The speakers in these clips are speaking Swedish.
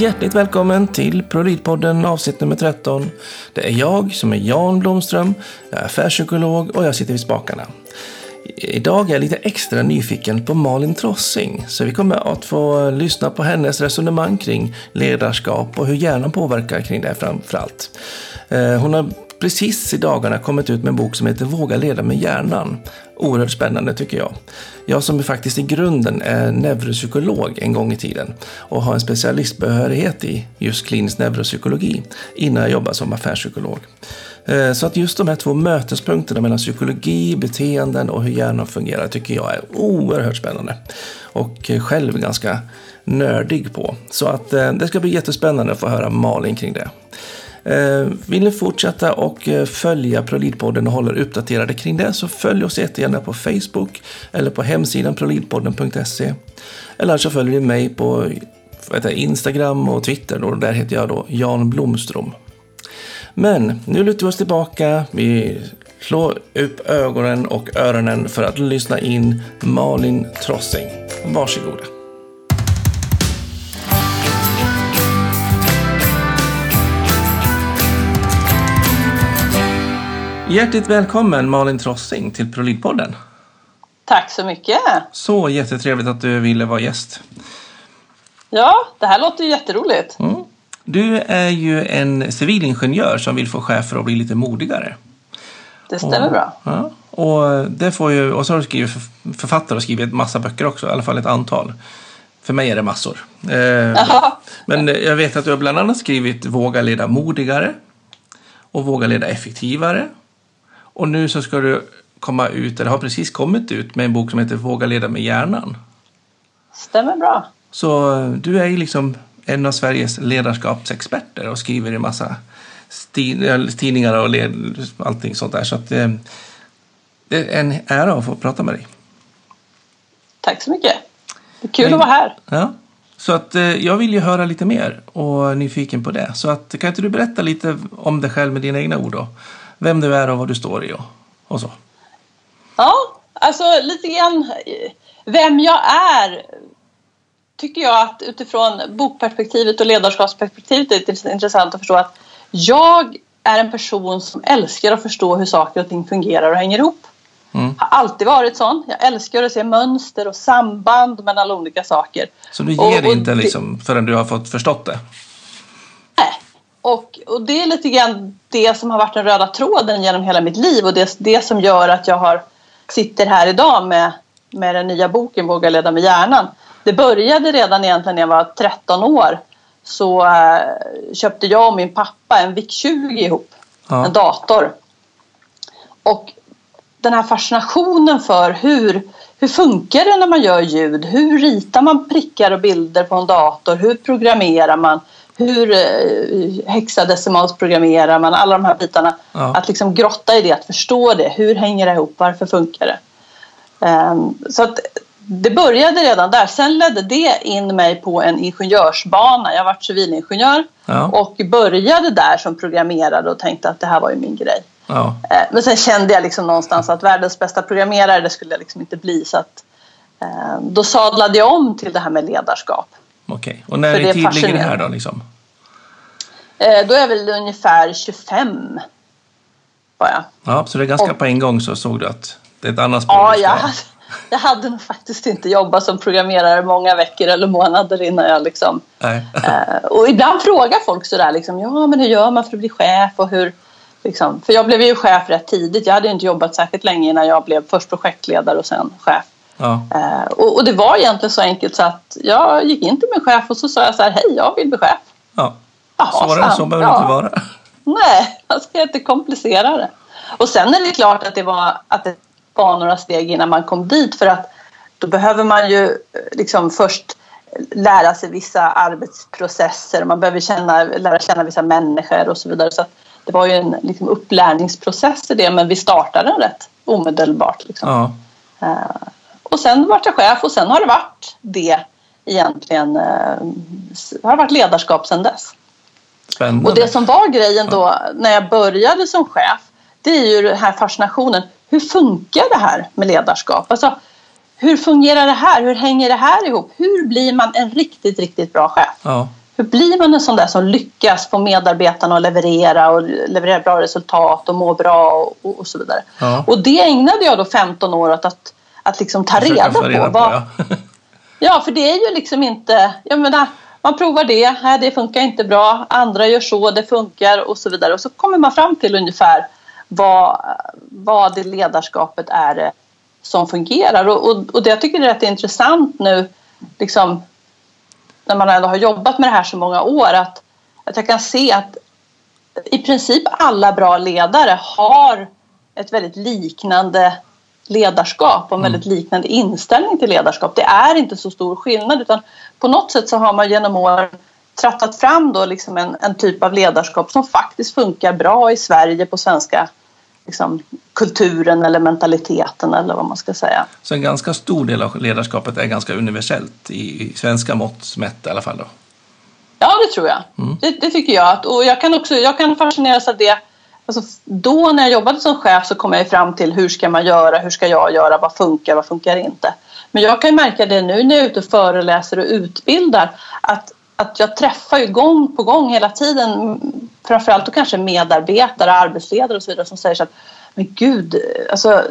Hjärtligt välkommen till ProLid-podden avsnitt nummer 13. Det är jag som är Jan Blomström, jag är affärspsykolog och jag sitter vid spakarna. Idag är jag lite extra nyfiken på Malin Trossing, så vi kommer att få lyssna på hennes resonemang kring ledarskap och hur hjärnan påverkar kring det framförallt. Eh, hon har precis i dagarna kommit ut med en bok som heter Våga leda med hjärnan. Oerhört spännande tycker jag. Jag som faktiskt i grunden är neuropsykolog en gång i tiden och har en specialistbehörighet i just klinisk neuropsykologi innan jag jobbade som affärspsykolog. Eh, så att just de här två mötespunkterna mellan psykologi, beteenden och hur hjärnan fungerar tycker jag är oerhört spännande. Och själv ganska nördig på. Så att eh, det ska bli jättespännande att få höra Malin kring det. Eh, vill ni fortsätta och eh, följa Prolidpodden och hålla er uppdaterade kring det så följ oss jättegärna på Facebook eller på hemsidan prolidpodden.se. Eller så följer ni mig på Instagram och Twitter och där heter jag då Jan Blomström. Men nu lutar vi oss tillbaka. Vi slår upp ögonen och öronen för att lyssna in Malin Trossing. Varsågoda. Hjärtligt välkommen Malin Trossing till ProLid-podden. Tack så mycket. Så jättetrevligt att du ville vara gäst. Ja, det här låter ju jätteroligt. Mm. Du är ju en civilingenjör som vill få chefer att bli lite modigare. Det stämmer och, bra. Ja, och, det får ju, och så har du skrivit författare och skrivit massa böcker också, i alla fall ett antal. För mig är det massor. Eh, men jag vet att du har bland annat skrivit Våga leda modigare och Våga leda effektivare och nu så ska du komma ut, eller har precis kommit ut, med en bok som heter Våga leda med hjärnan. Stämmer bra. Så eh, du är ju liksom en av Sveriges ledarskapsexperter och skriver i massa tidningar och allting sånt där. Så att, eh, det är en ära att få prata med dig. Tack så mycket. Det är kul Men, att vara här. Ja. Så att eh, jag vill ju höra lite mer och är nyfiken på det. Så att, kan inte du berätta lite om dig själv med dina egna ord då? Vem du är och vad du står i och, och så. Ja, alltså lite grann vem jag är tycker jag att utifrån bokperspektivet och ledarskapsperspektivet är det intressant att förstå att jag är en person som älskar att förstå hur saker och ting fungerar och hänger ihop. Mm. Har alltid varit sån. Jag älskar att se mönster och samband mellan olika saker. Så du ger och, och inte liksom förrän du har fått förstått det? Och, och det är lite grann det som har varit den röda tråden genom hela mitt liv och det, det som gör att jag har, sitter här idag med, med den nya boken Våga leda med hjärnan. Det började redan egentligen när jag var 13 år. Så äh, köpte jag och min pappa en VIC-20 ihop, ja. en dator. Och den här fascinationen för hur, hur funkar det när man gör ljud? Hur ritar man prickar och bilder på en dator? Hur programmerar man? Hur eh, hexadecimalsprogrammerar man, alla de här bitarna. Ja. Att liksom grotta i det, att förstå det. Hur hänger det ihop? Varför funkar det? Um, så att det började redan där. Sen ledde det in mig på en ingenjörsbana. Jag varit civilingenjör ja. och började där som programmerare och tänkte att det här var ju min grej. Ja. Uh, men sen kände jag liksom någonstans att världens bästa programmerare det skulle jag liksom inte bli. Så att, uh, då sadlade jag om till det här med ledarskap. Okej, okay. och när i tid ligger det här då? Liksom? Eh, då är jag väl ungefär 25. Bara. Ja, så det är ganska och, på en gång så såg du att det är ett annat spår Ja, jag hade, jag hade nog faktiskt inte jobbat som programmerare många veckor eller månader innan jag liksom... Eh, och ibland frågar folk sådär liksom, ja men hur gör man för att bli chef och hur... Liksom, för jag blev ju chef rätt tidigt. Jag hade inte jobbat särskilt länge innan jag blev först projektledare och sen chef. Ja. Eh, och, och, det var egentligen så enkelt så att jag gick in till min chef och så sa jag så här, hej jag vill bli chef. Ja. Jaha, Svårare än så behöver det ja. inte vara. Nej, man ska inte komplicera det. Och sen är det klart att det var, att det var några steg innan man kom dit för att då behöver man ju liksom först lära sig vissa arbetsprocesser. Man behöver känna, lära känna vissa människor och så vidare. Så det var ju en liksom, upplärningsprocess i det men vi startade den rätt omedelbart. Liksom. Ja. Och sen vart jag chef och sen har det varit det egentligen. Uh, har det varit ledarskap sen dess. Spännande. Och det som var grejen då när jag började som chef det är ju den här fascinationen. Hur funkar det här med ledarskap? Alltså, hur fungerar det här? Hur hänger det här ihop? Hur blir man en riktigt, riktigt bra chef? Ja. hur blir man en sån där som lyckas få medarbetarna att leverera och leverera bra resultat och må bra och, och så vidare. Ja. Och det ägnade jag då 15 år åt att, att liksom ta reda på. reda vad, ja. Ja, för det är ju liksom inte... Jag menar, man provar det, nej, det funkar inte bra. Andra gör så, det funkar och så vidare. Och så kommer man fram till ungefär vad, vad det ledarskapet är det som fungerar. Och, och, och det jag tycker är rätt intressant nu, liksom, när man ändå har jobbat med det här så många år, att, att jag kan se att i princip alla bra ledare har ett väldigt liknande ledarskap och en väldigt liknande inställning till ledarskap. Det är inte så stor skillnad utan på något sätt så har man genom åren trattat fram då liksom en, en typ av ledarskap som faktiskt funkar bra i Sverige på svenska liksom, kulturen eller mentaliteten eller vad man ska säga. Så en ganska stor del av ledarskapet är ganska universellt i, i svenska mått mätt i alla fall. Då. Ja, det tror jag. Det, det tycker jag. Att, och jag kan också jag kan fascineras av det. Alltså, då när jag jobbade som chef så kom jag fram till hur ska man göra, hur ska jag göra, vad funkar, vad funkar inte. Men jag kan ju märka det nu när jag är ute och föreläser och utbildar att, att jag träffar ju gång på gång hela tiden framförallt då kanske medarbetare, arbetsledare och så vidare som säger så att men gud, alltså,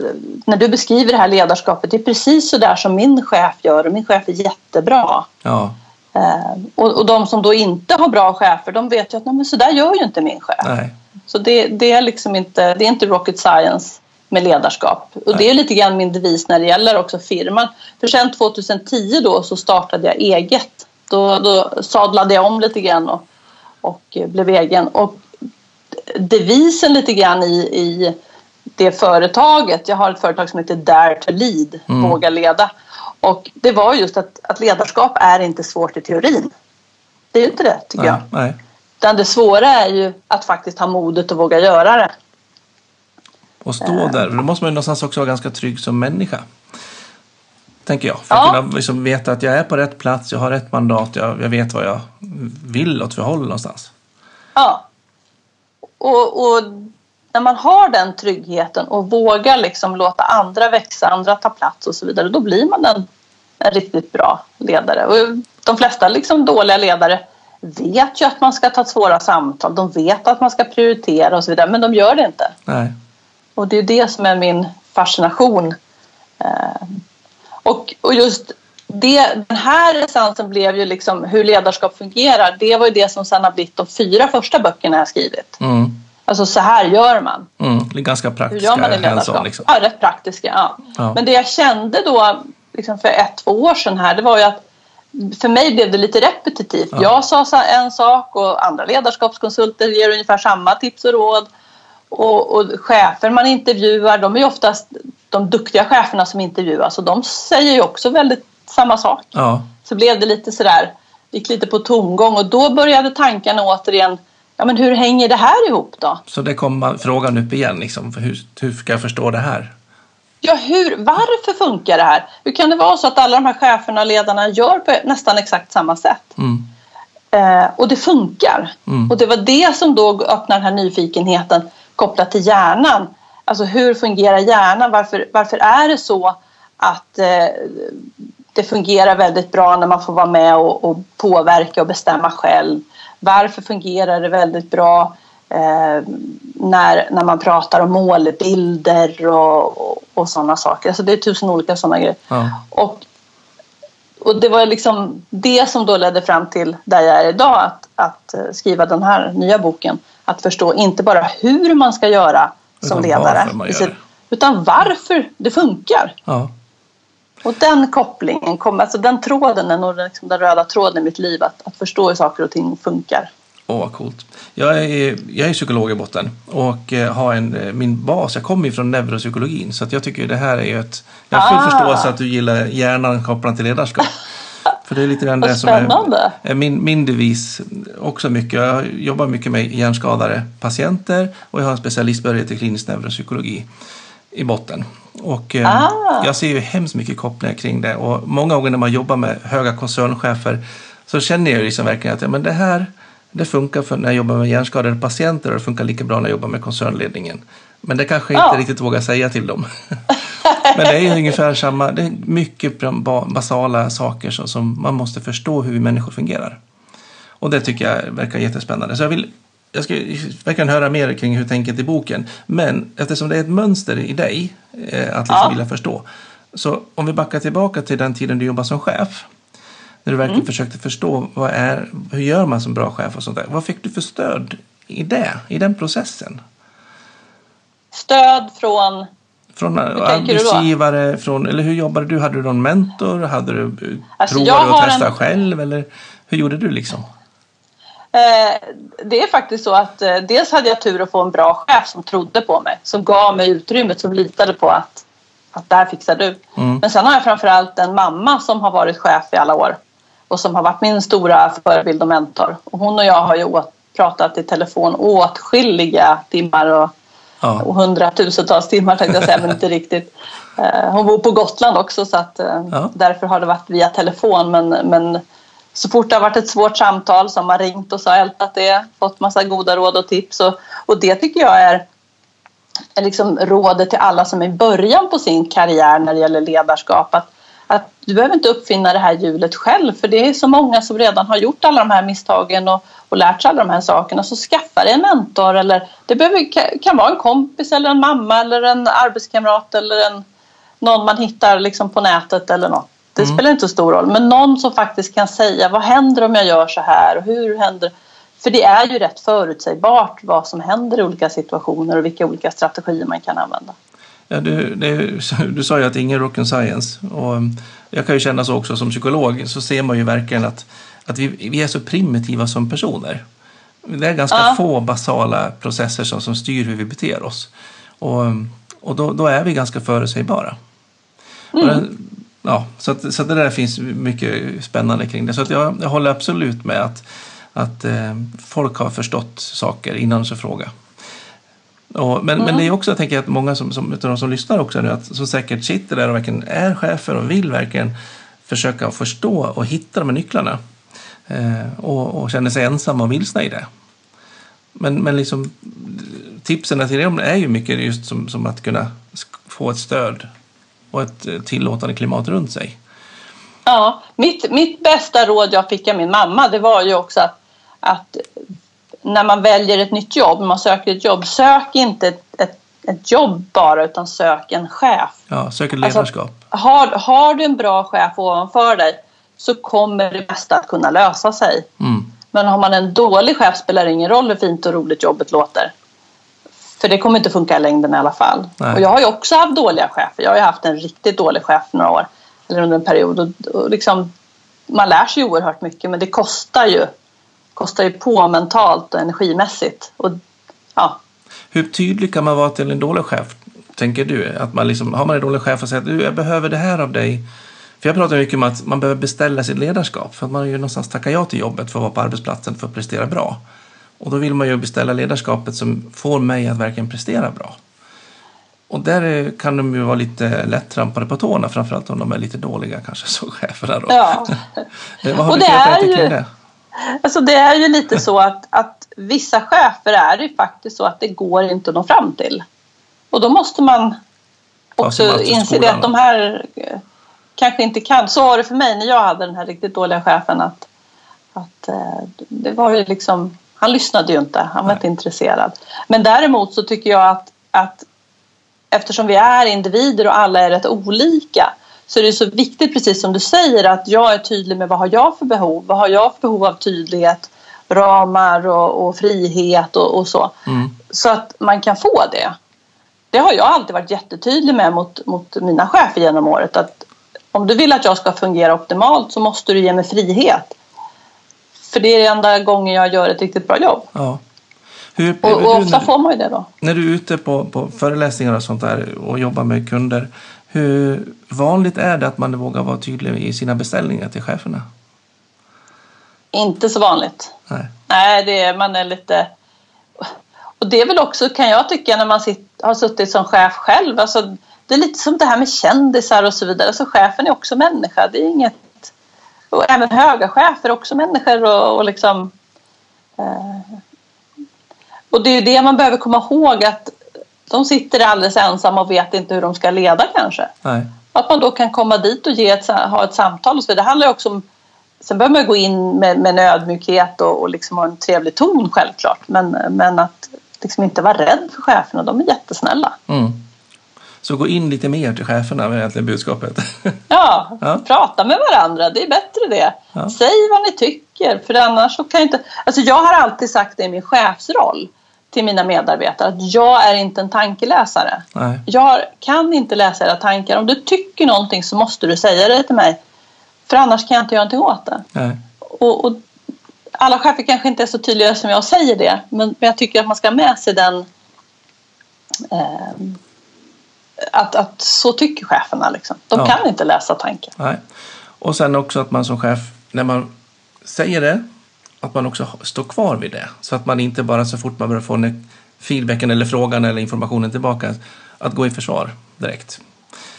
när du beskriver det här ledarskapet, det är precis så där som min chef gör och min chef är jättebra. Ja, Eh, och, och de som då inte har bra chefer, de vet ju att nej, men så där gör ju inte min chef. nej. Så det, det, är liksom inte, det är inte rocket science med ledarskap. Och det är lite grann min devis när det gäller också firman. För sen 2010 då så startade jag eget. Då, då sadlade jag om lite grann och, och blev egen. Och devisen lite grann i, i det företaget, jag har ett företag som heter Dare to Lead, Mm. Våga leda. Och det var just att, att ledarskap är inte svårt i teorin. Det är ju inte det tycker jag. nej, nej. Utan det svåra är ju att faktiskt ha modet att våga göra det. Och stå där. Då måste man ju någonstans också vara ganska trygg som människa. Tänker jag. För Ja. att kunna liksom veta att jag är på rätt plats, jag har rätt mandat, jag, jag vet vad jag vill åt för håll någonstans. Ja. Och, och när man har den tryggheten och vågar liksom låta andra växa, andra ta plats och så vidare, då blir man en, en riktigt bra ledare. Och de flesta liksom dåliga ledare vet ju att man ska ta svåra samtal, de vet att man ska prioritera och så vidare, men de gör det inte. Nej. Och det är det som är min fascination. Eh, och, och just det, den här essensen blev ju liksom hur ledarskap fungerar. Det var ju det som sen har blivit de fyra första böckerna jag skrivit. Mm. Alltså så här gör man. Mm. Ganska Hur praktiska gör man i ledarskap? liksom. Ja, rätt praktiska. Ja. Ja. Men det jag kände då liksom för ett, två år sedan här, det var ju att för mig blev det lite repetitivt. Ja. Jag sa en sak och andra ledarskapskonsulter ger ungefär samma tips och råd. Och, och chefer man intervjuar, de är ju oftast de duktiga cheferna som intervjuas och de säger ju också väldigt samma sak. Ja, Så blev det lite sådär, gick lite på tomgång och då började tankarna återigen, ja men hur hänger det här ihop då? så det kommer frågan upp igen. Liksom, hur, hur ska jag förstå det här? Ja, hur, varför funkar det här? Hur kan det vara så att alla de här cheferna och ledarna gör på nästan exakt samma sätt? Mm. Eh, och det funkar. Mm. Och det var det som då öppnade den här nyfikenheten kopplat till hjärnan. Alltså hur fungerar hjärnan? Varför, varför är det så att eh, det fungerar väldigt bra när man får vara med och, och påverka och bestämma själv? Varför fungerar det väldigt bra eh, när, när man pratar om målbilder och, och, sådana saker? Alltså det är tusen olika sådana grejer. Ja. Och, och det var liksom det som då ledde fram till där jag är idag, att, att eh, skriva den här nya boken. Att förstå inte bara hur man ska göra som Utan ledare, varför sitt- utan varför det funkar. Ja. Och den kopplingen, kom, alltså den tråden är nog liksom den röda tråden i mitt liv, att, att förstå hur saker och ting funkar. Åh, vad coolt. Jag är, jag är psykolog i botten och eh, har en, eh, min bas, jag kommer ju från neuropsykologin så att jag tycker det här är ju ett... Jag har full Ah. förståelse att du gillar hjärnan kopplat till ledarskap. För det är lite grann det som är, är min, min devis också mycket. Jag jobbar mycket med hjärnskadade patienter och jag har en specialistbehörighet i klinisk neuropsykologi i botten. Och eh, Ah. jag ser ju hemskt mycket kopplingar kring det och många gånger när man jobbar med höga koncernchefer så känner jag liksom verkligen att ja, men det här det funkar för när jag jobbar med hjärnskadade patienter och det funkar lika bra när jag jobbar med koncernledningen. Men det kanske jag inte Ja. riktigt vågar säga till dem. Men det är ungefär samma, det är mycket ba- basala saker som, som man måste förstå hur vi människor fungerar. Och det tycker jag verkar jättespännande. Så jag vill jag ska verkligen höra mer kring hur tänket i boken. Men eftersom det är ett mönster i dig eh, att liksom ja. vilja förstå. Så om vi backar tillbaka till den tiden du jobbade som chef. När du verkligen mm. försökte förstå vad är, hur gör man som bra chef och sånt där. Vad fick du för stöd i det, i den processen? Stöd från? Från arbetsgivare, från, eller hur jobbade du? Hade du någon mentor? Hade du alltså, provade att testa en... själv? Eller hur gjorde du liksom? Eh, det är faktiskt så att eh, dels hade jag tur att få en bra chef som trodde på mig. Som gav mig utrymmet, som litade på att, att det här fixar du. Mm. Men sen har jag framförallt en mamma som har varit chef i alla år. Och som har varit min stora förebild och mentor. Och hon och jag har ju pratat i telefon åtskilliga timmar och, ja. och hundratusentals timmar tänkte jag säga, men inte riktigt. Eh, hon bor på Gotland också så att ja. därför har det varit via telefon. Men, men så fort det har varit ett svårt samtal så har man ringt och så har ältat det, fått massa goda råd och tips. Och, och det tycker jag är, är liksom rådet till alla som är i början på sin karriär när det gäller ledarskap. Att, att du behöver inte uppfinna det här hjulet själv för det är så många som redan har gjort alla de här misstagen och, och lärt sig alla de här sakerna. Så skaffa dig en mentor eller det behöver, kan vara en kompis eller en mamma eller en arbetskamrat eller en, någon man hittar liksom på nätet eller något. Det mm. spelar inte så stor roll. Men någon som faktiskt kan säga vad händer om jag gör så här och hur händer För det är ju rätt förutsägbart vad som händer i olika situationer och vilka olika strategier man kan använda. Ja, du, det, du sa ju att det är ingen rocket science. Och um, jag kan ju känna så också som psykolog så ser man ju verkligen att, att vi, vi är så primitiva som personer. Det är ganska ja. få basala processer som, som styr hur vi beter oss. Och, um, och då, då är vi ganska förutsägbara. Mm ja, så, att, så att det där finns mycket spännande kring det. Så att jag, jag håller absolut med att, att eh, folk har förstått saker innan de frågar. Och, men, mm. men det är också, jag tänker att många som, som, de som lyssnar också nu, att, som säkert sitter där och verkligen är chefer och vill verkligen försöka förstå och hitta de här nycklarna. Eh, och, och känner sig ensamma och vilsna i det. Men, men liksom, tipsen till dem är ju mycket just som, som att kunna få ett stöd och ett eh, tillåtande klimat runt sig. Ja, mitt, mitt bästa råd jag fick av min mamma det var ju också att, att när man väljer ett nytt jobb, man söker ett jobb, sök inte ett, ett, ett jobb bara utan sök en chef. Ja, sök ett ledarskap. Alltså, har, har du en bra chef ovanför dig så kommer det mesta att kunna lösa sig. Mm. Men har man en dålig chef spelar det ingen roll hur fint och roligt jobbet låter. För det kommer inte funka i längden i alla fall. Nej. Och jag har ju också haft dåliga chefer. Jag har ju haft en riktigt dålig chef några år. Eller under en period. Och, och liksom, man lär sig oerhört mycket men det kostar ju. Kostar ju på mentalt och energimässigt. Och, ja. Hur tydlig kan man vara till en dålig chef? Tänker du? Att man liksom, har man en dålig chef och säger att du, jag behöver det här av dig. För jag pratar mycket om att man behöver beställa sitt ledarskap. För att man har ju någonstans tackat ja till jobbet för att vara på arbetsplatsen för att prestera bra. Och då vill man ju beställa ledarskapet som får mig att verkligen prestera bra. Och där kan de ju vara lite lättrampade på tårna, framförallt om de är lite dåliga kanske som cheferna. Då. Ja. Vad har och du för ju, kring det? Alltså det är ju lite så att, att vissa chefer är det faktiskt så att det går inte att nå fram till. Och då måste man också inse det att de här eh, kanske inte kan. Så var det för mig när jag hade den här riktigt dåliga chefen. Att, att eh, det var ju liksom han lyssnade ju inte, han var Nej. inte intresserad. Men däremot så tycker jag att, att eftersom vi är individer och alla är rätt olika så är det så viktigt, precis som du säger, att jag är tydlig med vad har jag för behov? Vad har jag för behov av tydlighet, ramar och, och frihet och, och så. Mm. Så att man kan få det. Det har jag alltid varit jättetydlig med mot, mot mina chefer genom året. Att om du vill att jag ska fungera optimalt så måste du ge mig frihet. För det är enda gången jag gör ett riktigt bra jobb. Ja. Hur, och, och ofta du, får man ju det då. När du är ute på, på föreläsningar och sånt där och jobbar med kunder. Hur vanligt är det att man vågar vara tydlig i sina beställningar till cheferna? Inte så vanligt. Nej, Nej det är, man är lite... Och det är väl också, kan jag tycka, när man sitt, har suttit som chef själv. Alltså, det är lite som det här med kändisar och så vidare. Alltså, chefen är också människa. Det är inget och även höga chefer, också människor och, och liksom eh, och det är det man behöver komma ihåg att de sitter alldeles ensamma och vet inte hur de ska leda kanske. Nej. Att man då kan komma dit och ge ett, ha ett samtal och så vidare. Det handlar också om sen behöver man gå in med, med en ödmjukhet och, och liksom ha en trevlig ton självklart. Men, men att liksom inte vara rädd för cheferna, de är jättesnälla. Mm. Så gå in lite mer till cheferna var egentligen budskapet. Ja, ja, prata med varandra, det är bättre det. Ja. Säg vad ni tycker, för annars så kan jag inte... Alltså jag har alltid sagt det i min chefsroll till mina medarbetare att jag är inte en tankeläsare. Nej. Jag kan inte läsa era tankar. Om du tycker någonting så måste du säga det till mig. För annars kan jag inte göra någonting åt det. Och, och, alla chefer kanske inte är så tydliga som jag säger det. Men, men jag tycker att man ska ha med sig den... Eh, att, att så tycker cheferna. Liksom. De ja. kan inte läsa tankar. Nej. Och sen också att man som chef, när man säger det, att man också står kvar vid det. Så att man inte bara så fort man börjar få feedbacken eller frågan eller informationen tillbaka, att gå i försvar direkt.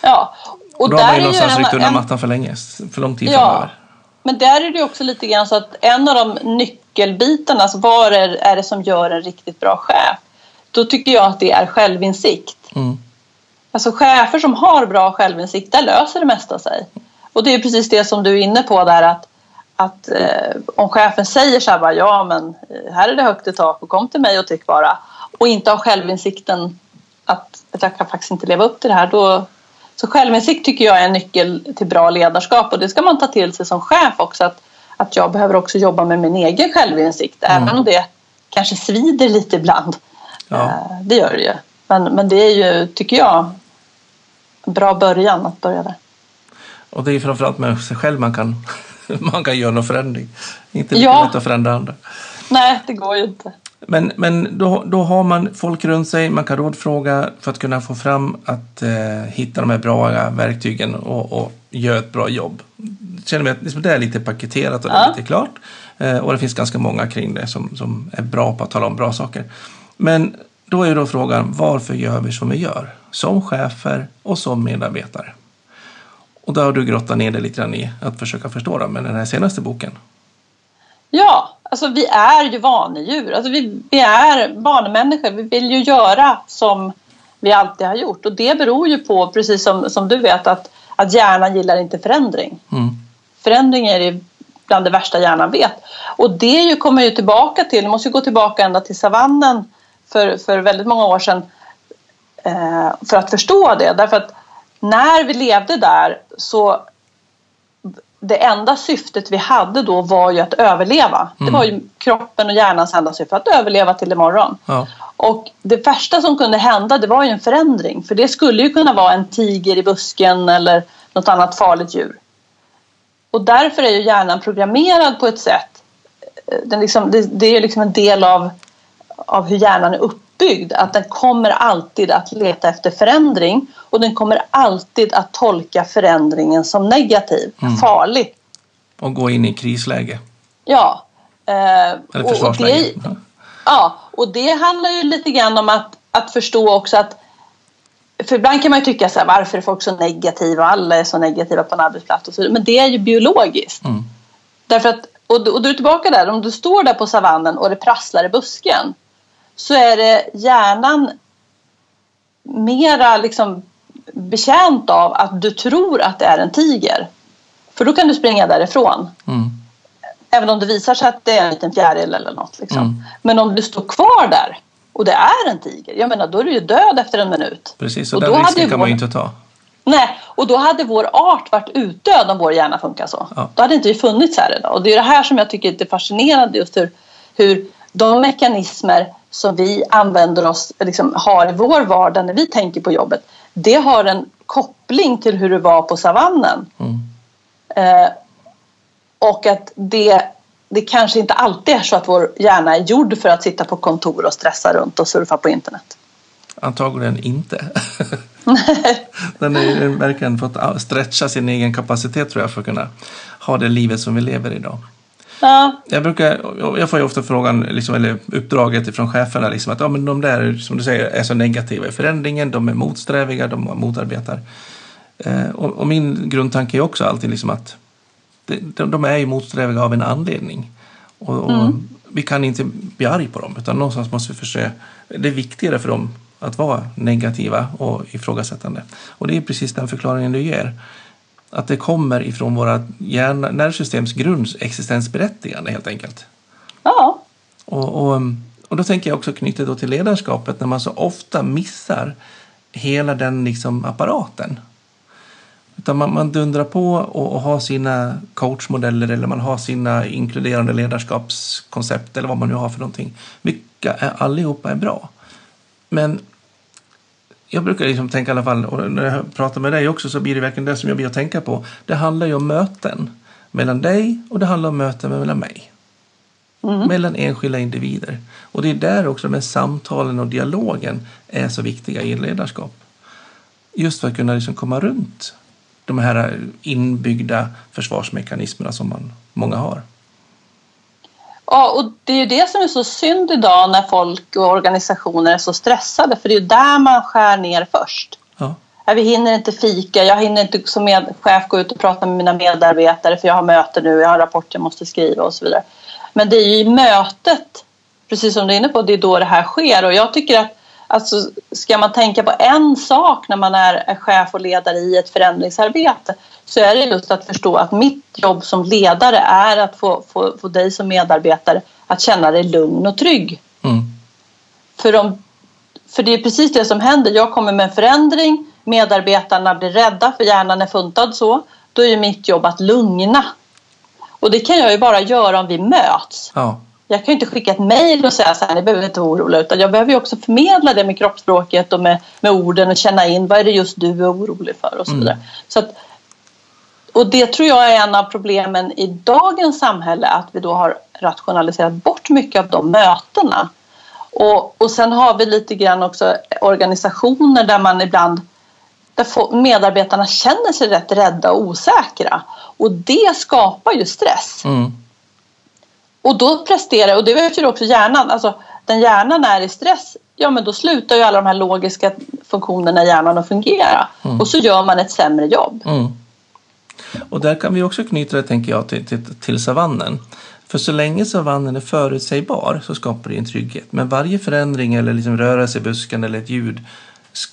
Ja. Och, och då har man ju någonstans ryckt undan mattan för länge, för lång tid ja. framöver. Men där är det också lite grann så att en av de nyckelbitarna, alltså vad är, är det som gör en riktigt bra chef? Då tycker jag att det är självinsikt. Mm. Alltså chefer som har bra självinsikt, där löser det mesta sig. Och det är precis det som du är inne på där att, att eh, om chefen säger så här bara, ja men eh, här är det högt i tak och kom till mig och tyck bara. Och inte har självinsikten att, att jag kan faktiskt inte leva upp till det här. Då, så självinsikt tycker jag är en nyckel till bra ledarskap och det ska man ta till sig som chef också. Att, att jag behöver också jobba med min egen självinsikt mm. även om det kanske svider lite ibland. Ja. Eh, det gör det ju. Men, men det är ju, tycker jag, en bra början att börja där. Och det är framförallt med sig själv man kan, man kan göra någon förändring. Inte ja. lätt att förändra andra. Nej, det går ju inte. Men, men då, då har man folk runt sig, man kan rådfråga för att kunna få fram att eh, hitta de här bra verktygen och, och göra ett bra jobb. Känner vi att liksom det är lite paketerat och ja. det är lite klart. Eh, och det finns ganska många kring det som, som är bra på att tala om bra saker. Men då är då frågan, varför gör vi som vi gör? Som chefer och som medarbetare. Och då har du grottat ner dig lite grann i att försöka förstå det med den här senaste boken. Ja, alltså vi är ju vanedjur. Alltså vi, vi är vanemänniskor. Vi vill ju göra som vi alltid har gjort. Och det beror ju på, precis som, som du vet, att, att hjärnan gillar inte förändring. Mm. Förändring är det bland det värsta hjärnan vet. Och det ju kommer ju tillbaka till, det måste ju gå tillbaka ända till savannen för, för väldigt många år sedan eh, för att förstå det. Därför att när vi levde där så det enda syftet vi hade då var ju att överleva. Mm. Det var ju kroppen och hjärnans enda syfte, att överleva till imorgon. Ja. Och det värsta som kunde hända det var ju en förändring. För det skulle ju kunna vara en tiger i busken eller något annat farligt djur. Och därför är ju hjärnan programmerad på ett sätt. Eh, den liksom, det, det är liksom en del av av hur hjärnan är uppbyggd. Att den kommer alltid att leta efter förändring och den kommer alltid att tolka förändringen som negativ, mm. farlig. Och gå in i krisläge. Ja. Eh, Eller försvarsläge. Och det, ja, och det handlar ju lite grann om att, att förstå också att för ibland kan man ju tycka så här, varför är folk så negativa och alla är så negativa på en arbetsplats och så Men det är ju biologiskt. Mm. Därför att, och, och du är tillbaka där, om du står där på savannen och det prasslar i busken så är det hjärnan mera liksom betjänt av att du tror att det är en tiger. För då kan du springa därifrån. Mm. Även om det visar sig att det är en liten fjäril eller något. Liksom. Mm. Men om du står kvar där och det är en tiger, jag menar då är du ju död efter en minut. Precis, och, och den risken kan man ju inte ta. Nej, och då hade vår art varit utdöd om vår hjärna funkar så. Ja. Då hade inte vi funnits här idag. Och det är det här som jag tycker är lite fascinerande just hur, hur de mekanismer som vi använder oss, liksom, har i vår vardag när vi tänker på jobbet, det har en koppling till hur det var på savannen. Mm. Eh, och att det, det kanske inte alltid är så att vår hjärna är gjord för att sitta på kontor och stressa runt och surfa på internet. Antagligen inte. Den har verkligen fått stretcha sin egen kapacitet tror jag för att kunna ha det livet som vi lever idag. Ja. Jag, brukar, jag får ju ofta frågan, liksom, eller uppdraget från cheferna, liksom, att ja, men de där som du säger är så negativa i förändringen, de är motsträviga, de motarbetar. Eh, och, och, min grundtanke är också alltid liksom att de, de är ju motsträviga av en anledning. Och, och mm. Vi kan inte bli arg på dem, utan någonstans måste vi försöka... Det är viktigare för dem att vara negativa och ifrågasättande. Och det är precis den förklaringen du ger. Att det kommer ifrån våra hjärna, nervsystems grundexistensberättigande helt enkelt. Ja. Och, och, och då tänker jag också knyta då till ledarskapet när man så ofta missar hela den liksom apparaten. Utan man, man dundrar på och, och har sina coachmodeller eller man har sina inkluderande ledarskapskoncept eller vad man nu har för någonting. Är, allihopa är bra. Men jag brukar liksom tänka i alla fall, och när jag pratar med dig också så blir det verkligen det som jag blir att tänka på. Det handlar ju om möten mellan dig och det handlar om möten mellan mig. Mm. Mellan enskilda individer. Och det är där också med samtalen och dialogen är så viktiga i ledarskap. Just för att kunna liksom komma runt de här inbyggda försvarsmekanismerna som man, många har. Ja, och det är ju det som är så synd idag när folk och organisationer är så stressade för det är ju där man skär ner först. Ja. Vi hinner inte fika, jag hinner inte som med chef gå ut och prata med mina medarbetare för jag har möte nu, jag har en rapport jag måste skriva och så vidare. Men det är ju i mötet, precis som du är inne på, det är då det här sker och jag tycker att Alltså, ska man tänka på en sak när man är chef och ledare i ett förändringsarbete så är det just att förstå att mitt jobb som ledare är att få, få, få dig som medarbetare att känna dig lugn och trygg. Mm. För, de, för det är precis det som händer. Jag kommer med en förändring, medarbetarna blir rädda för hjärnan är funtad så. Då är ju mitt jobb att lugna. Och det kan jag ju bara göra om vi möts. Ja. Jag kan ju inte skicka ett mejl och säga så här, ni behöver inte vara oroliga. Utan jag behöver ju också förmedla det med kroppsspråket och med, med orden och känna in vad är det just du är orolig för och så vidare. Mm. Så att, och det tror jag är en av problemen i dagens samhälle att vi då har rationaliserat bort mycket av de mötena. Och, och sen har vi lite grann också organisationer där man ibland där medarbetarna känner sig rätt rädda och osäkra. Och det skapar ju stress. Mm. Och då presterar, och det vet ju också hjärnan, alltså den hjärnan är i stress, ja men då slutar ju alla de här logiska funktionerna i hjärnan att fungera. Mm. Och så gör man ett sämre jobb. Mm. Och där kan vi också knyta det, tänker jag, till, till, till savannen. För så länge savannen är förutsägbar så skapar det en trygghet. Men varje förändring eller liksom rörelse i busken eller ett ljud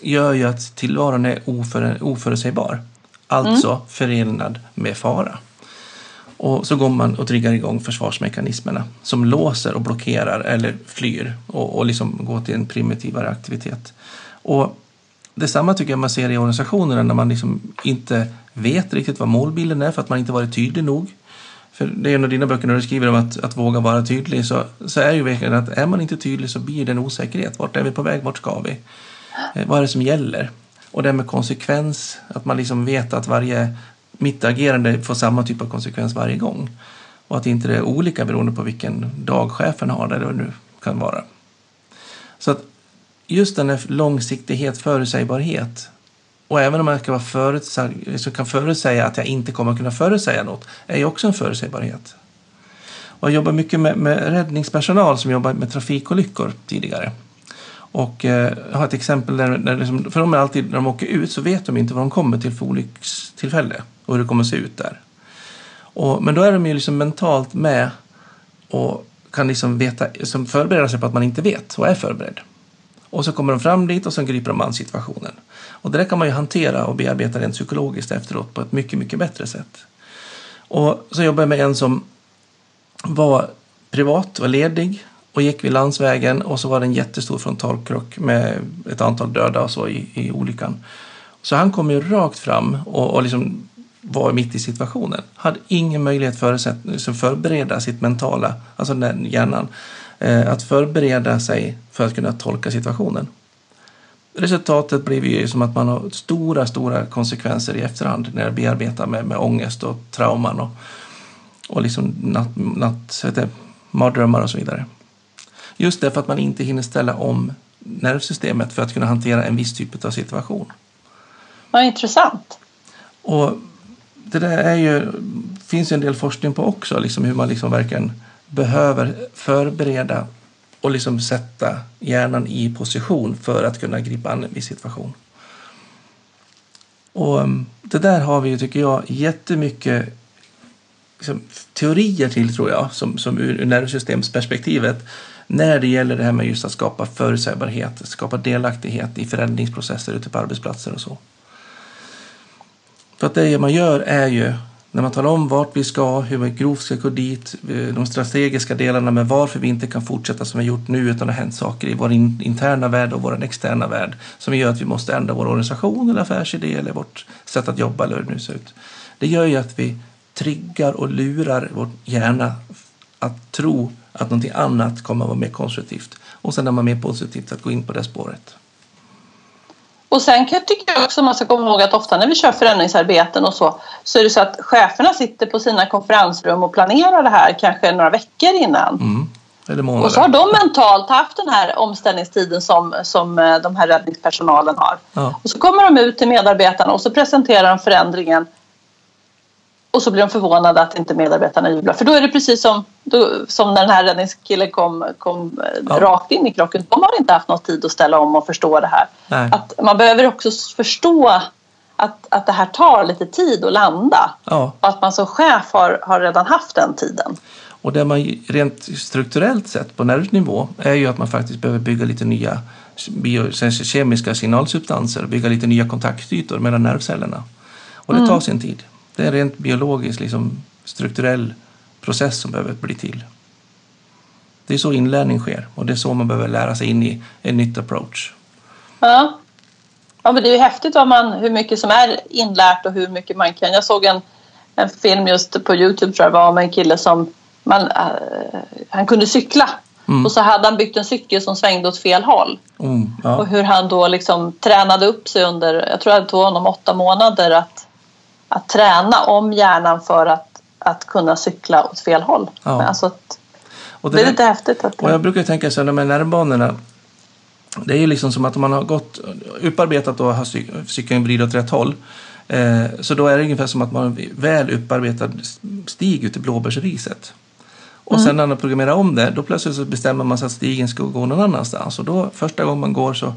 gör ju att tillvaron är oför, oförutsägbar. Alltså mm. förenad med fara. Och så går man och triggar igång försvarsmekanismerna som låser och blockerar eller flyr och, och liksom går till en primitivare aktivitet. Och detsamma tycker jag man ser i organisationerna när man liksom inte vet riktigt vad målbilden är för att man inte varit tydlig nog. För det är en av dina böcker när du skriver om att, att våga vara tydlig så, så är ju verkligen att är man inte tydlig så blir det en osäkerhet. Vart är vi på väg? Vart ska vi? Eh, vad är det som gäller? Och det med konsekvens, att man liksom vet att varje mitt agerande får samma typ av konsekvens varje gång. Och att inte det är olika beroende på vilken dag chefen har, eller vad det nu kan vara. Så att just den här långsiktighet, förutsägbarhet och även om jag ska vara förutsäg, så liksom kan förutsäga att jag inte kommer att kunna förutsäga något är ju också en förutsägbarhet. Och jag jobbar mycket med, med räddningspersonal som jobbar med trafikolyckor tidigare. Och eh, jag har ett exempel där, där liksom, för de är alltid, när de åker ut så vet de inte vad de kommer till för olyckstillfälle och hur det kommer att se ut där. Och, men då är de ju liksom mentalt med och kan liksom veta, liksom förbereda sig på att man inte vet och är förberedd. Och så kommer de fram dit och så griper de an situationen. Och det där kan man ju hantera och bearbeta rent psykologiskt efteråt på ett mycket, mycket bättre sätt. Och så jobbar jag med en som var privat, var ledig och gick vid landsvägen och så var det en jättestor frontalkrock med ett antal döda och så i, i olyckan. Så han kom ju rakt fram och, och liksom var mitt i situationen. Hade ingen möjlighet att liksom förbereda sitt mentala, alltså den hjärnan, att förbereda sig för att kunna tolka situationen. Resultatet blev ju som att man har stora, stora konsekvenser i efterhand när jag bearbetar med, med ångest och trauman och, och liksom natt, natt, mardrömmar och så vidare. Just därför att man inte hinner ställa om nervsystemet för att kunna hantera en viss typ av situation. Vad intressant. Och det där är ju, finns ju en del forskning på också, liksom hur man liksom verkligen behöver förbereda och liksom sätta hjärnan i position för att kunna gripa an en viss situation. Och ehm, det där har vi ju, tycker jag, jättemycket liksom, teorier till, tror jag, som, som ur nervsystemsperspektivet när det gäller det här med just att skapa förutsägbarhet, skapa delaktighet i förändringsprocesser ute på arbetsplatser och så. För att det man gör är ju när man talar om vart vi ska, hur vi grovt ska gå dit, eh, de strategiska delarna med varför vi inte kan fortsätta som vi gjort nu utan det har hänt saker i vår interna värld och vår externa värld som gör att vi måste ändra vår organisation eller affärsidé eller vårt sätt att jobba eller hur det nu ser ut. Det gör ju att vi triggar och lurar vår hjärna att tro att någonting annat kommer att vara mer konstruktivt och sen när man är mer positivt att gå in på det spåret. Och sen kan jag tycka också man ska komma ihåg att ofta när vi kör förändringsarbeten och så så är det så att cheferna sitter på sina konferensrum och planerar det här kanske några veckor innan. Mm. Och så har de mentalt haft den här omställningstiden som, som eh, de här räddningspersonalen har. Ja. Och så kommer de ut till medarbetarna och så presenterar de förändringen och så blir de förvånade att inte medarbetarna jublar. För då är det precis som, då, som när den här räddningskillen kom, kom eh, ja. rakt in i krocken. De har inte haft någon tid att ställa om och förstå det här. Nej. Att man behöver också förstå att, att det här tar lite tid att landa. Ja. Och att man som chef har, har redan haft den tiden. Och det man rent strukturellt sett på nervnivå är ju att man faktiskt behöver bygga lite nya biokemiska signalsubstanser och bygga lite nya kontaktytor mellan nervcellerna. Och det tar mm. sin tid. Det är en rent biologisk, liksom, strukturell process som behöver bli till. Det är så inlärning sker och det är så man behöver lära sig in i en nytt approach. Ja, ja men det är ju häftigt vad man, hur mycket som är inlärt och hur mycket man kan. Jag såg en, en film just på Youtube tror jag var om en kille som man, uh, han kunde cykla mm. och så hade han byggt en cykel som svängde åt fel håll. Mm, ja. Och hur han då liksom tränade upp sig under, jag tror det tog honom åtta månader att att träna om hjärnan för att, att kunna cykla åt fel håll. Ja. Alltså att, och det, det är lite häftigt. Att och jag brukar tänka så här, de här nervbanorna det är ju liksom som att om man har gått upparbetat och har cykeln vrid åt rätt håll eh, så då är det ungefär som att man har en väl upparbetad stig ute i blåbärsriset. Och mm. sen när man programmerar om det, då plötsligt så bestämmer man sig att stigen ska gå någon annanstans. Och då första gången man går så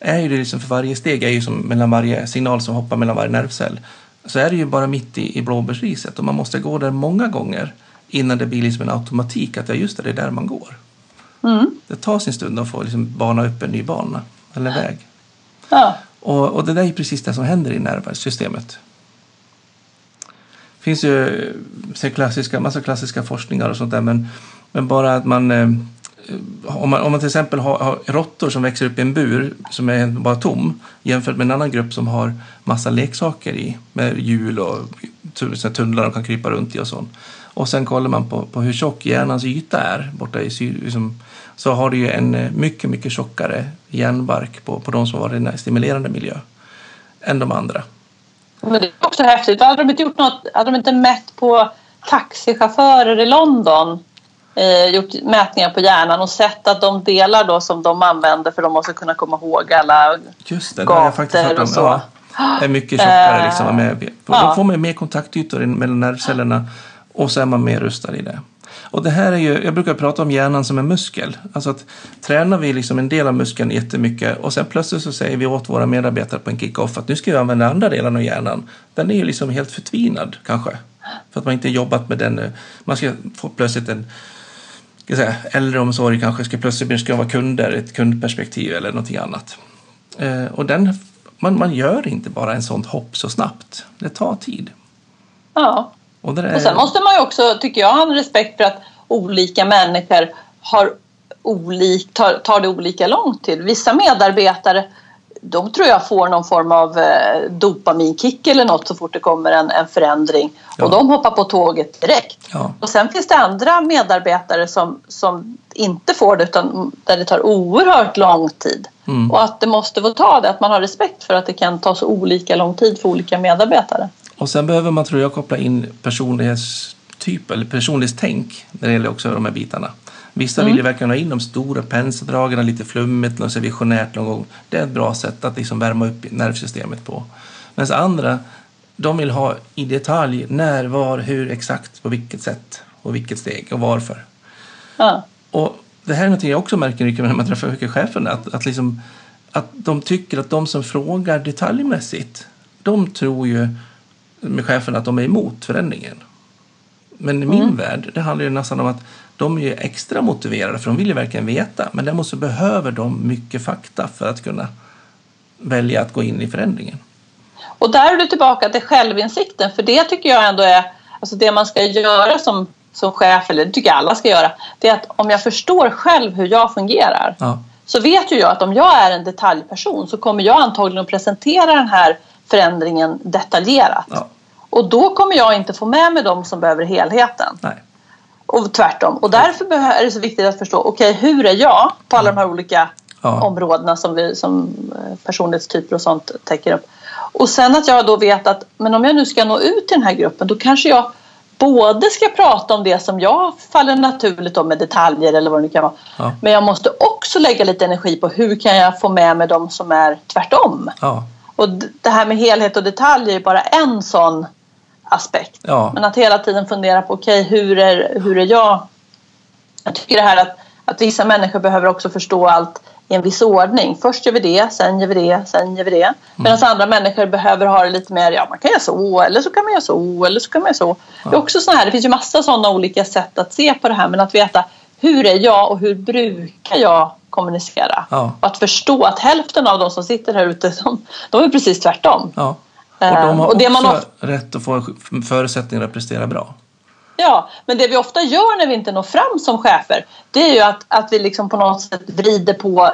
är ju det liksom för varje steg är ju som mellan varje signal som hoppar mellan varje nervcell så är det ju bara mitt i, i blåbärsriset och man måste gå där många gånger innan det blir liksom en automatik att ja, just det, det är där man går. Mm. Det tar sin stund att få liksom bana upp en ny bana eller väg. Ja. Och, och det där är precis det som händer i nervsystemet. Det finns ju klassiska, massa klassiska forskningar och sånt där men, men bara att man eh, om man, om man till exempel har, har råttor som växer upp i en bur som är bara tom jämfört med en annan grupp som har massa leksaker i med hjul och tunnlar de kan krypa runt i och sånt. Och sen kollar man på, på hur tjock hjärnans yta är borta i syd, liksom, så har du ju en eh, mycket, mycket tjockare hjärnbark på, på de som har den stimulerande miljö än de andra. Men det är också häftigt. Hade de inte gjort något, hade de inte mätt på taxichaufförer i London eh, gjort mätningar på hjärnan och sett att de delar då som de använder för de måste kunna komma ihåg alla Just det, gator jag faktiskt hört om. så. Ja, är mycket tjockare. Liksom, eh, med, ja. Då får man mer kontaktytor mellan nervcellerna och så är man mer rustad i det. Och det här är ju, jag brukar prata om hjärnan som en muskel. Alltså att tränar vi liksom en del av muskeln jättemycket och sen plötsligt så säger vi åt våra medarbetare på en kick-off att nu ska vi använda andra delen av hjärnan. Den är ju liksom helt förtvinad kanske. För att man inte jobbat med den. Man ska få plötsligt en ska säga, äldreomsorg kanske ska plötsligt ska vara kunder, ett kundperspektiv eller någonting annat. Eh, och den, man, man gör inte bara en sånt hopp så snabbt. Det tar tid. Ja. Och, är... och sen måste man ju också, tycker jag, ha en respekt för att olika människor har olik, tar, tar det olika lång tid. Vissa medarbetare de tror jag får någon form av eh, dopaminkick eller något så fort det kommer en, en förändring. Ja. Och de hoppar på tåget direkt. Ja. Och sen finns det andra medarbetare som, som inte får det utan där det tar oerhört lång tid. Mm. Och att det måste få ta det, att man har respekt för att det kan ta så olika lång tid för olika medarbetare. Och sen behöver man tror jag koppla in personlighetstyp eller personlighetstänk när det gäller också de här bitarna. Vissa mm. vill ju verkligen ha in de stora penseldragen, lite flummigt, något så visionärt någon gång. Det är ett bra sätt att liksom värma upp nervsystemet på. Medan andra, de vill ha i detalj när, var, hur, exakt, på vilket sätt och vilket steg och varför. Ja. Och det här är något jag också märker mycket när man träffar mycket cheferna, att, att, liksom, att de tycker att de som frågar detaljmässigt, de tror ju med cheferna att de är emot förändringen. Men i min mm. värld, det handlar ju nästan om att de är ju extra motiverade för de vill ju verkligen veta. Men däremot så behöver de mycket fakta för att kunna välja att gå in i förändringen. Och där är du tillbaka till självinsikten för det tycker jag ändå är alltså det man ska göra som, som chef, eller det tycker jag alla ska göra, det är att om jag förstår själv hur jag fungerar Ja. så vet ju jag att om jag är en detaljperson så kommer jag antagligen att presentera den här förändringen detaljerat. Ja. Och då kommer jag inte få med mig de som behöver helheten. Nej. Och tvärtom. Och därför är det så viktigt att förstå, okej hur är jag på alla de här olika Ja. områdena som, vi, som eh, personlighetstyper och sånt täcker upp. Och sen att jag då vet att men om jag nu ska nå ut till den här gruppen då kanske jag både ska prata om det som jag faller naturligt om med detaljer eller vad det nu kan vara. Ja. Men jag måste också lägga lite energi på hur kan jag få med mig de som är tvärtom. Ja. Och det här med helhet och detalj är bara en sån aspekt. Ja. Men att hela tiden fundera på okej hur, är, hur är jag? Jag tycker det här att, att vissa människor behöver också förstå allt i en viss ordning. Först gör vi det, sen gör vi det, sen gör vi det. Medan andra människor behöver ha det lite mer, ja man kan göra så eller så kan man göra så eller så kan man göra så. Det, är också såna här, det finns ju massa sådana olika sätt att se på det här men att veta hur är jag och hur brukar jag kommunicera? Ja. Och att förstå att hälften av de som sitter här ute de, de är precis tvärtom. Ja. Och de har och det man också ofta- rätt att få förutsättningar att prestera bra. Ja, men det vi ofta gör när vi inte når fram som chefer det är ju att, att vi liksom på något sätt vrider på eh,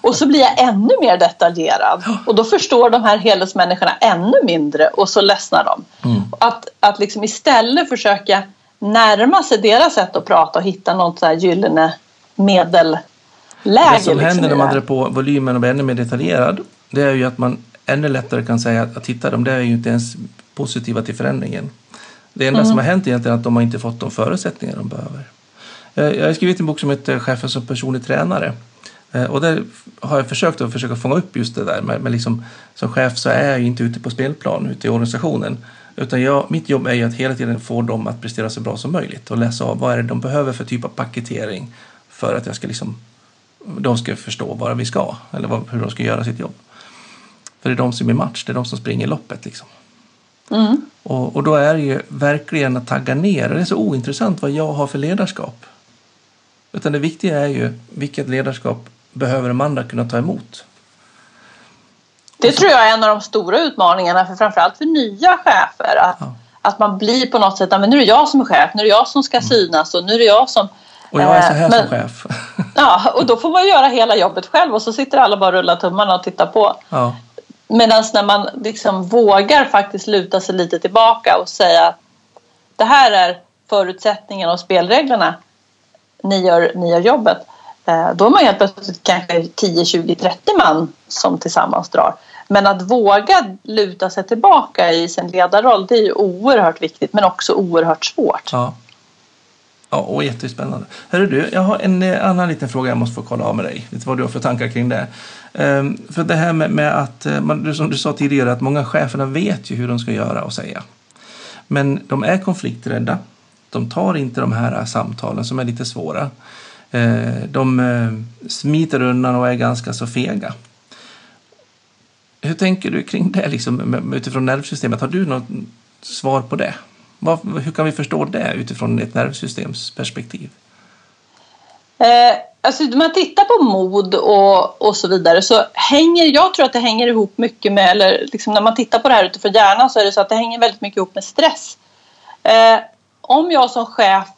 och så blir jag ännu mer detaljerad och då förstår de här helhetsmänniskorna ännu mindre och så ledsnar de. Mm. Att, att liksom istället försöka närma sig deras sätt att prata och hitta något så här gyllene medelläge. Det som liksom händer när man drar på volymen och blir ännu mer detaljerad det är ju att man ännu lättare kan säga att, titta, de där är ju inte ens positiva till förändringen. Det enda Mm. som har hänt egentligen är att de har inte fått de förutsättningar de behöver. Eh, Jag har skrivit en bok som heter Chefen som personlig tränare. Eh, Och där har jag försökt att försöka fånga upp just det där. Men men liksom, som chef så är jag ju inte ute på spelplan, ute i organisationen. Utan jag, mitt jobb är ju att hela tiden få dem att prestera så bra som möjligt och läsa av vad är det de behöver för typ av paketering för att jag ska liksom, de ska förstå vad vi ska eller hur de ska göra sitt jobb. För det är de som är match, det är de som springer loppet. Liksom. Mm. Och, och då är det ju verkligen att tagga ner. Det är så ointressant vad jag har för ledarskap. Utan det viktiga är ju vilket ledarskap behöver de andra kunna ta emot. Det tror jag är en av de stora utmaningarna för framförallt för nya chefer. Att, Ja. att man blir på något sätt, "Ja, men nu är det jag som är chef, nu är det jag som ska synas och nu är det jag som... Och jag är så Eh, här men- som chef. Ja, och då får man göra hela jobbet själv och så sitter alla bara och rullar tummarna och tittar på. ja. Medan när man liksom vågar faktiskt luta sig lite tillbaka och säga att det här är förutsättningarna och spelreglerna. Ni gör, ni gör jobbet. Eh, då är man helt plötsligt kanske 10, 20, 30 man som tillsammans drar. Men att våga luta sig tillbaka i sin ledarroll det är ju oerhört viktigt men också oerhört svårt. Ja. Ja, och jättespännande. Hörru du, jag har en eh, annan liten fråga jag måste få kolla av med dig. Lite vad du har för tankar kring det. Um, för det här med, med att, eh, man, som du sa tidigare, att många cheferna vet ju hur de ska göra och säga. Men de är konflikträdda. De tar inte de här eh, samtalen som är lite svåra. Uh, De uh, smiter undan och är ganska så fega. Hur tänker du kring det liksom, utifrån nervsystemet? Har du något svar på det? Vad, hur kan vi förstå det utifrån ett nervsystemsperspektiv? Eh, alltså, när man tittar på mod och, och så vidare så hänger, jag tror att det hänger ihop mycket med, eller liksom när man tittar på det här utifrån hjärnan så är det så att det hänger väldigt mycket ihop med stress. Eh, om jag som chef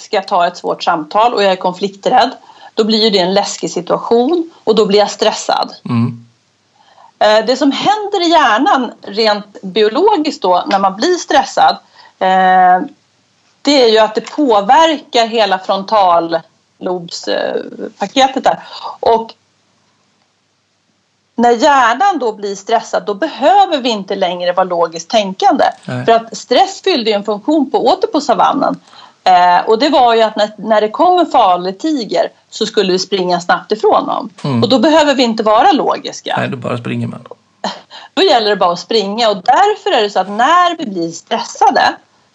ska ta ett svårt samtal och jag är konflikträdd då blir ju det en läskig situation och då blir jag stressad. Mm. Eh, Det som händer i hjärnan rent biologiskt då när man blir stressad det är ju att det påverkar hela frontallobspaketet där. Och när hjärnan då blir stressad då behöver vi inte längre vara logiskt tänkande. Nej. För att stress fyllde ju en funktion på, åter på savannen. Eh, och det var ju att när, när det kom en farlig tiger så skulle vi springa snabbt ifrån dem. Mm. Och då behöver vi inte vara logiska. Nej, då bara springer man. Då gäller det bara att springa och därför är det så att när vi blir stressade,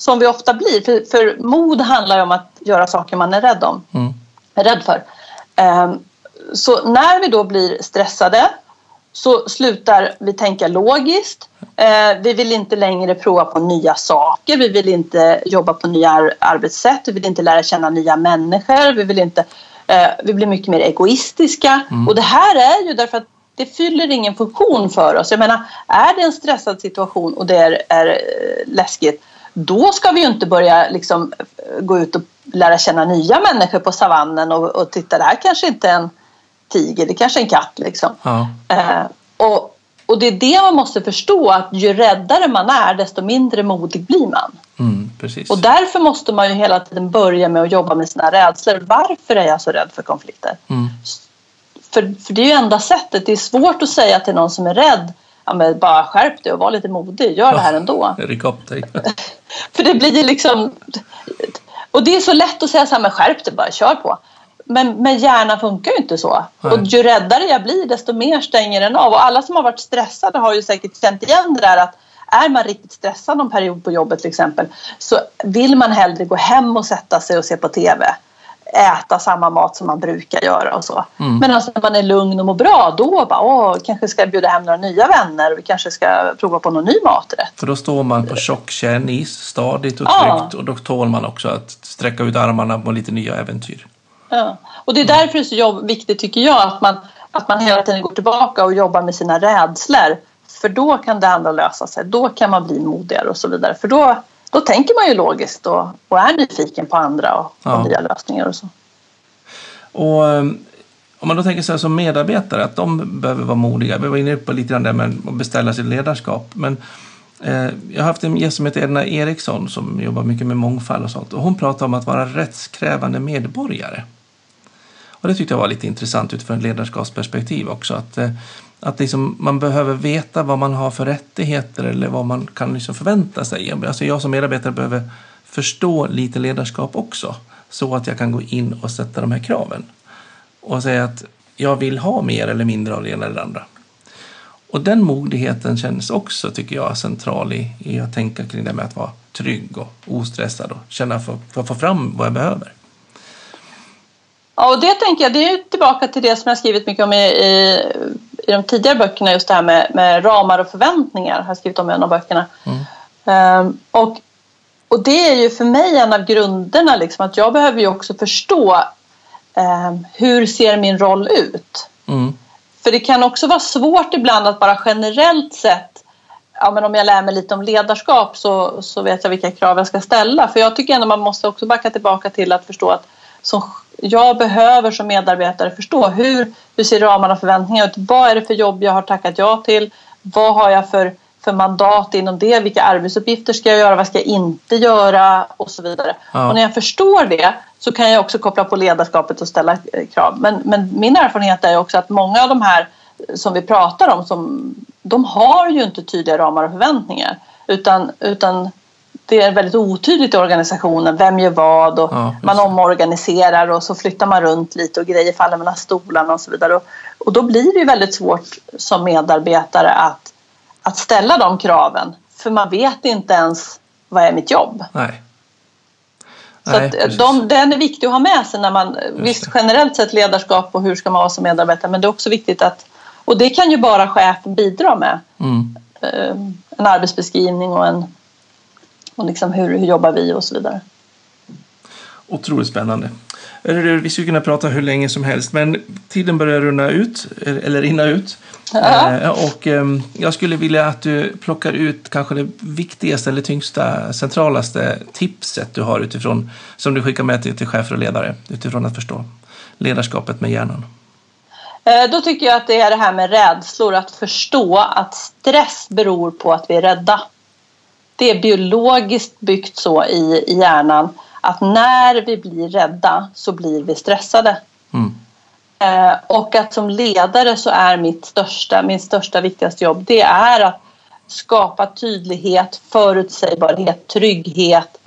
som vi ofta blir, för, för mod handlar ju om att göra saker man är rädd om, Mm. är rädd för. Ehm, så när vi då blir stressade så slutar vi tänka logiskt. Eh, vi vill inte längre prova på nya saker, vi vill inte jobba på nya ar- arbetssätt, vi vill inte lära känna nya människor, vi vill inte eh, vi blir mycket mer egoistiska. Och det här är ju därför att det fyller ingen funktion för oss. Jag menar, är det en stressad situation och det är, är eh, läskigt, då ska vi ju inte börja liksom gå ut och lära känna nya människor på savannen och, och titta, det här kanske inte är en tiger, det kanske är en katt liksom. Ja. Eh, och, och det är det man måste förstå att ju räddare man är desto mindre modig blir man. Mm. Och därför måste man ju hela tiden börja med att jobba med sina rädslor. Varför är jag så rädd för konflikter? Mm. För, för det är ju enda sättet. Det är svårt att säga till någon som är rädd ja, men bara skärp dig och var lite modig. Gör det här ändå. Ryck upp dig. För det blir liksom... Och det är så lätt att säga så här, men skärp dig bara, kör på. Men, men hjärnan funkar ju inte så. Nej. Och ju räddare jag blir desto mer stänger den av. Och alla som har varit stressade har ju säkert känt igen det där att är man riktigt stressad någon period på jobbet till exempel så vill man hellre gå hem och sätta sig och se på TV. Äta samma mat som man brukar göra och så. Mm. Medan när man är lugn och mår bra då bara, åh, kanske ska jag bjuda hem några nya vänner. Vi kanske ska prova på någon ny maträtt. För då står man på tjock kärnis, stadigt och Ja. tryggt och då tål man också att sträcka ut armarna på lite nya äventyr. Ja. Och det är därför det är så jobb, viktigt tycker jag att man, att man hela tiden går tillbaka och jobbar med sina rädslor. För då kan det andra lösa sig. Då kan man bli modigare och så vidare. För då, då tänker man ju logiskt och, och är nyfiken på andra och, Ja. och nya lösningar och så. Och eh, om man då tänker sig som medarbetare att de behöver vara modiga. Vi var inne på lite grann där med att beställa sitt ledarskap. Men eh, jag har haft en gäst som heter Edna Eriksson som jobbar mycket med mångfald och sånt. Och hon pratar om att vara rättskrävande medborgare. Och det tyckte jag var lite intressant utifrån ett ledarskapsperspektiv också. Att, eh, att liksom man behöver veta vad man har för rättigheter eller vad man kan liksom förvänta sig. Alltså jag som medarbetare behöver förstå lite ledarskap också. Så att jag kan gå in och sätta de här kraven. Och säga att jag vill ha mer eller mindre av det ena eller det andra. Och den modigheten känns också, tycker jag, central i, i att tänka kring det med att vara trygg och ostressad och känna för, för att få fram vad jag behöver. Ja, och det tänker jag, det är tillbaka till det som jag skrivit mycket om i, i, i de tidigare böckerna, just det här med, med ramar och förväntningar. Jag har skrivit om i en av böckerna. Ehm, och, och det är ju för mig en av grunderna, liksom, att jag behöver ju också förstå ehm, hur ser min roll ut? Mm. För det kan också vara svårt ibland att bara generellt sett Ja, men om jag lär mig lite om ledarskap så, så vet jag vilka krav jag ska ställa. För jag tycker ändå man måste också backa tillbaka till att förstå att som jag behöver som medarbetare förstå hur, hur ser ramarna och förväntningarna ut? Vad är det för jobb jag har tackat ja till? Vad har jag för, för mandat inom det? Vilka arbetsuppgifter ska jag göra? Vad ska jag inte göra? Och så vidare. Ja. Och när jag förstår det så kan jag också koppla på ledarskapet och ställa eh, krav. Men, men min erfarenhet är också att många av de här som vi pratar om, som, de har ju inte tydliga ramar och förväntningar. Utan, utan det är väldigt otydligt i organisationen. Vem gör vad? Och Ja, man omorganiserar och så flyttar man runt lite och grejer faller mellan stolarna och så vidare. Och, och då blir det ju väldigt svårt som medarbetare att, att ställa de kraven. För man vet inte ens vad är mitt jobb. Nej. Så Nej, precis. de, den är viktig att ha med sig när man, visst det. generellt sett ledarskap och hur ska man vara som medarbetare men det är också viktigt att, och det kan ju bara chefen bidra med. Mm. Eh, En arbetsbeskrivning och en, och liksom hur, hur jobbar vi och så vidare. Otroligt spännande. Vi skulle kunna prata hur länge som helst, men tiden börjar runna ut, eller rinna ut. Ja. Eh, och ehm, jag skulle vilja att du plockar ut kanske det viktigaste eller tyngsta, centralaste tipset du har utifrån, som du skickar med till, till chefer och ledare, utifrån att förstå ledarskapet med hjärnan. Eh, Då tycker jag att det är det här med rädslor, att förstå att stress beror på att vi är rädda. Det är biologiskt byggt så i, i hjärnan att när vi blir rädda så blir vi stressade. Mm. Eh, och att som ledare så är mitt största, min största viktigaste jobb det är att skapa tydlighet, förutsägbarhet, trygghet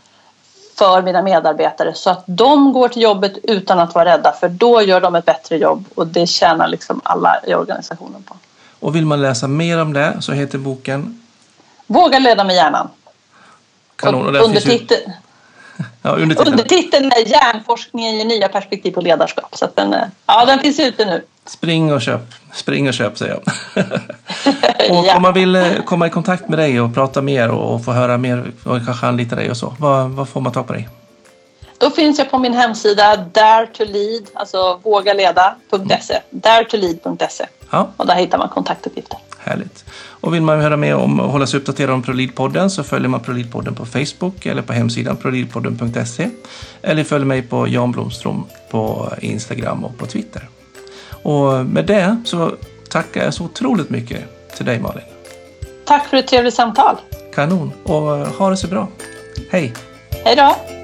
för mina medarbetare så att de går till jobbet utan att vara rädda för då gör de ett bättre jobb och det tjänar liksom alla i organisationen på. Och vill man läsa mer om det så heter boken Våga leda med hjärnan. Kanon. Och Och där finns ju, undertitel, ja, undertiteln. undertiteln är Hjärnforskningen ger nya perspektiv på ledarskap. Så den, eh, ja, den finns ute nu. Spring och köp. Spring och köp säger jag. och Ja. om man vill eh, komma i kontakt med dig och prata mer och få höra mer och kanske anlita dig och så, vad, vad får man ta på dig? Då finns jag på min hemsida dare to lead, alltså vågaleda.se. Daretolead.se. Ja. Och där hittar man kontaktuppgifter. Härligt. Och vill man höra mer om och hålla sig uppdaterad om ProLead-podden så följer man ProLead-podden på Facebook eller på hemsidan proleadpodden.se. Eller följ mig på Jan Blomström på Instagram och på Twitter. Och med det så tackar jag så otroligt mycket till dig Malin. Tack för ett trevligt samtal. Kanon och ha det så bra. Hej! Hej då!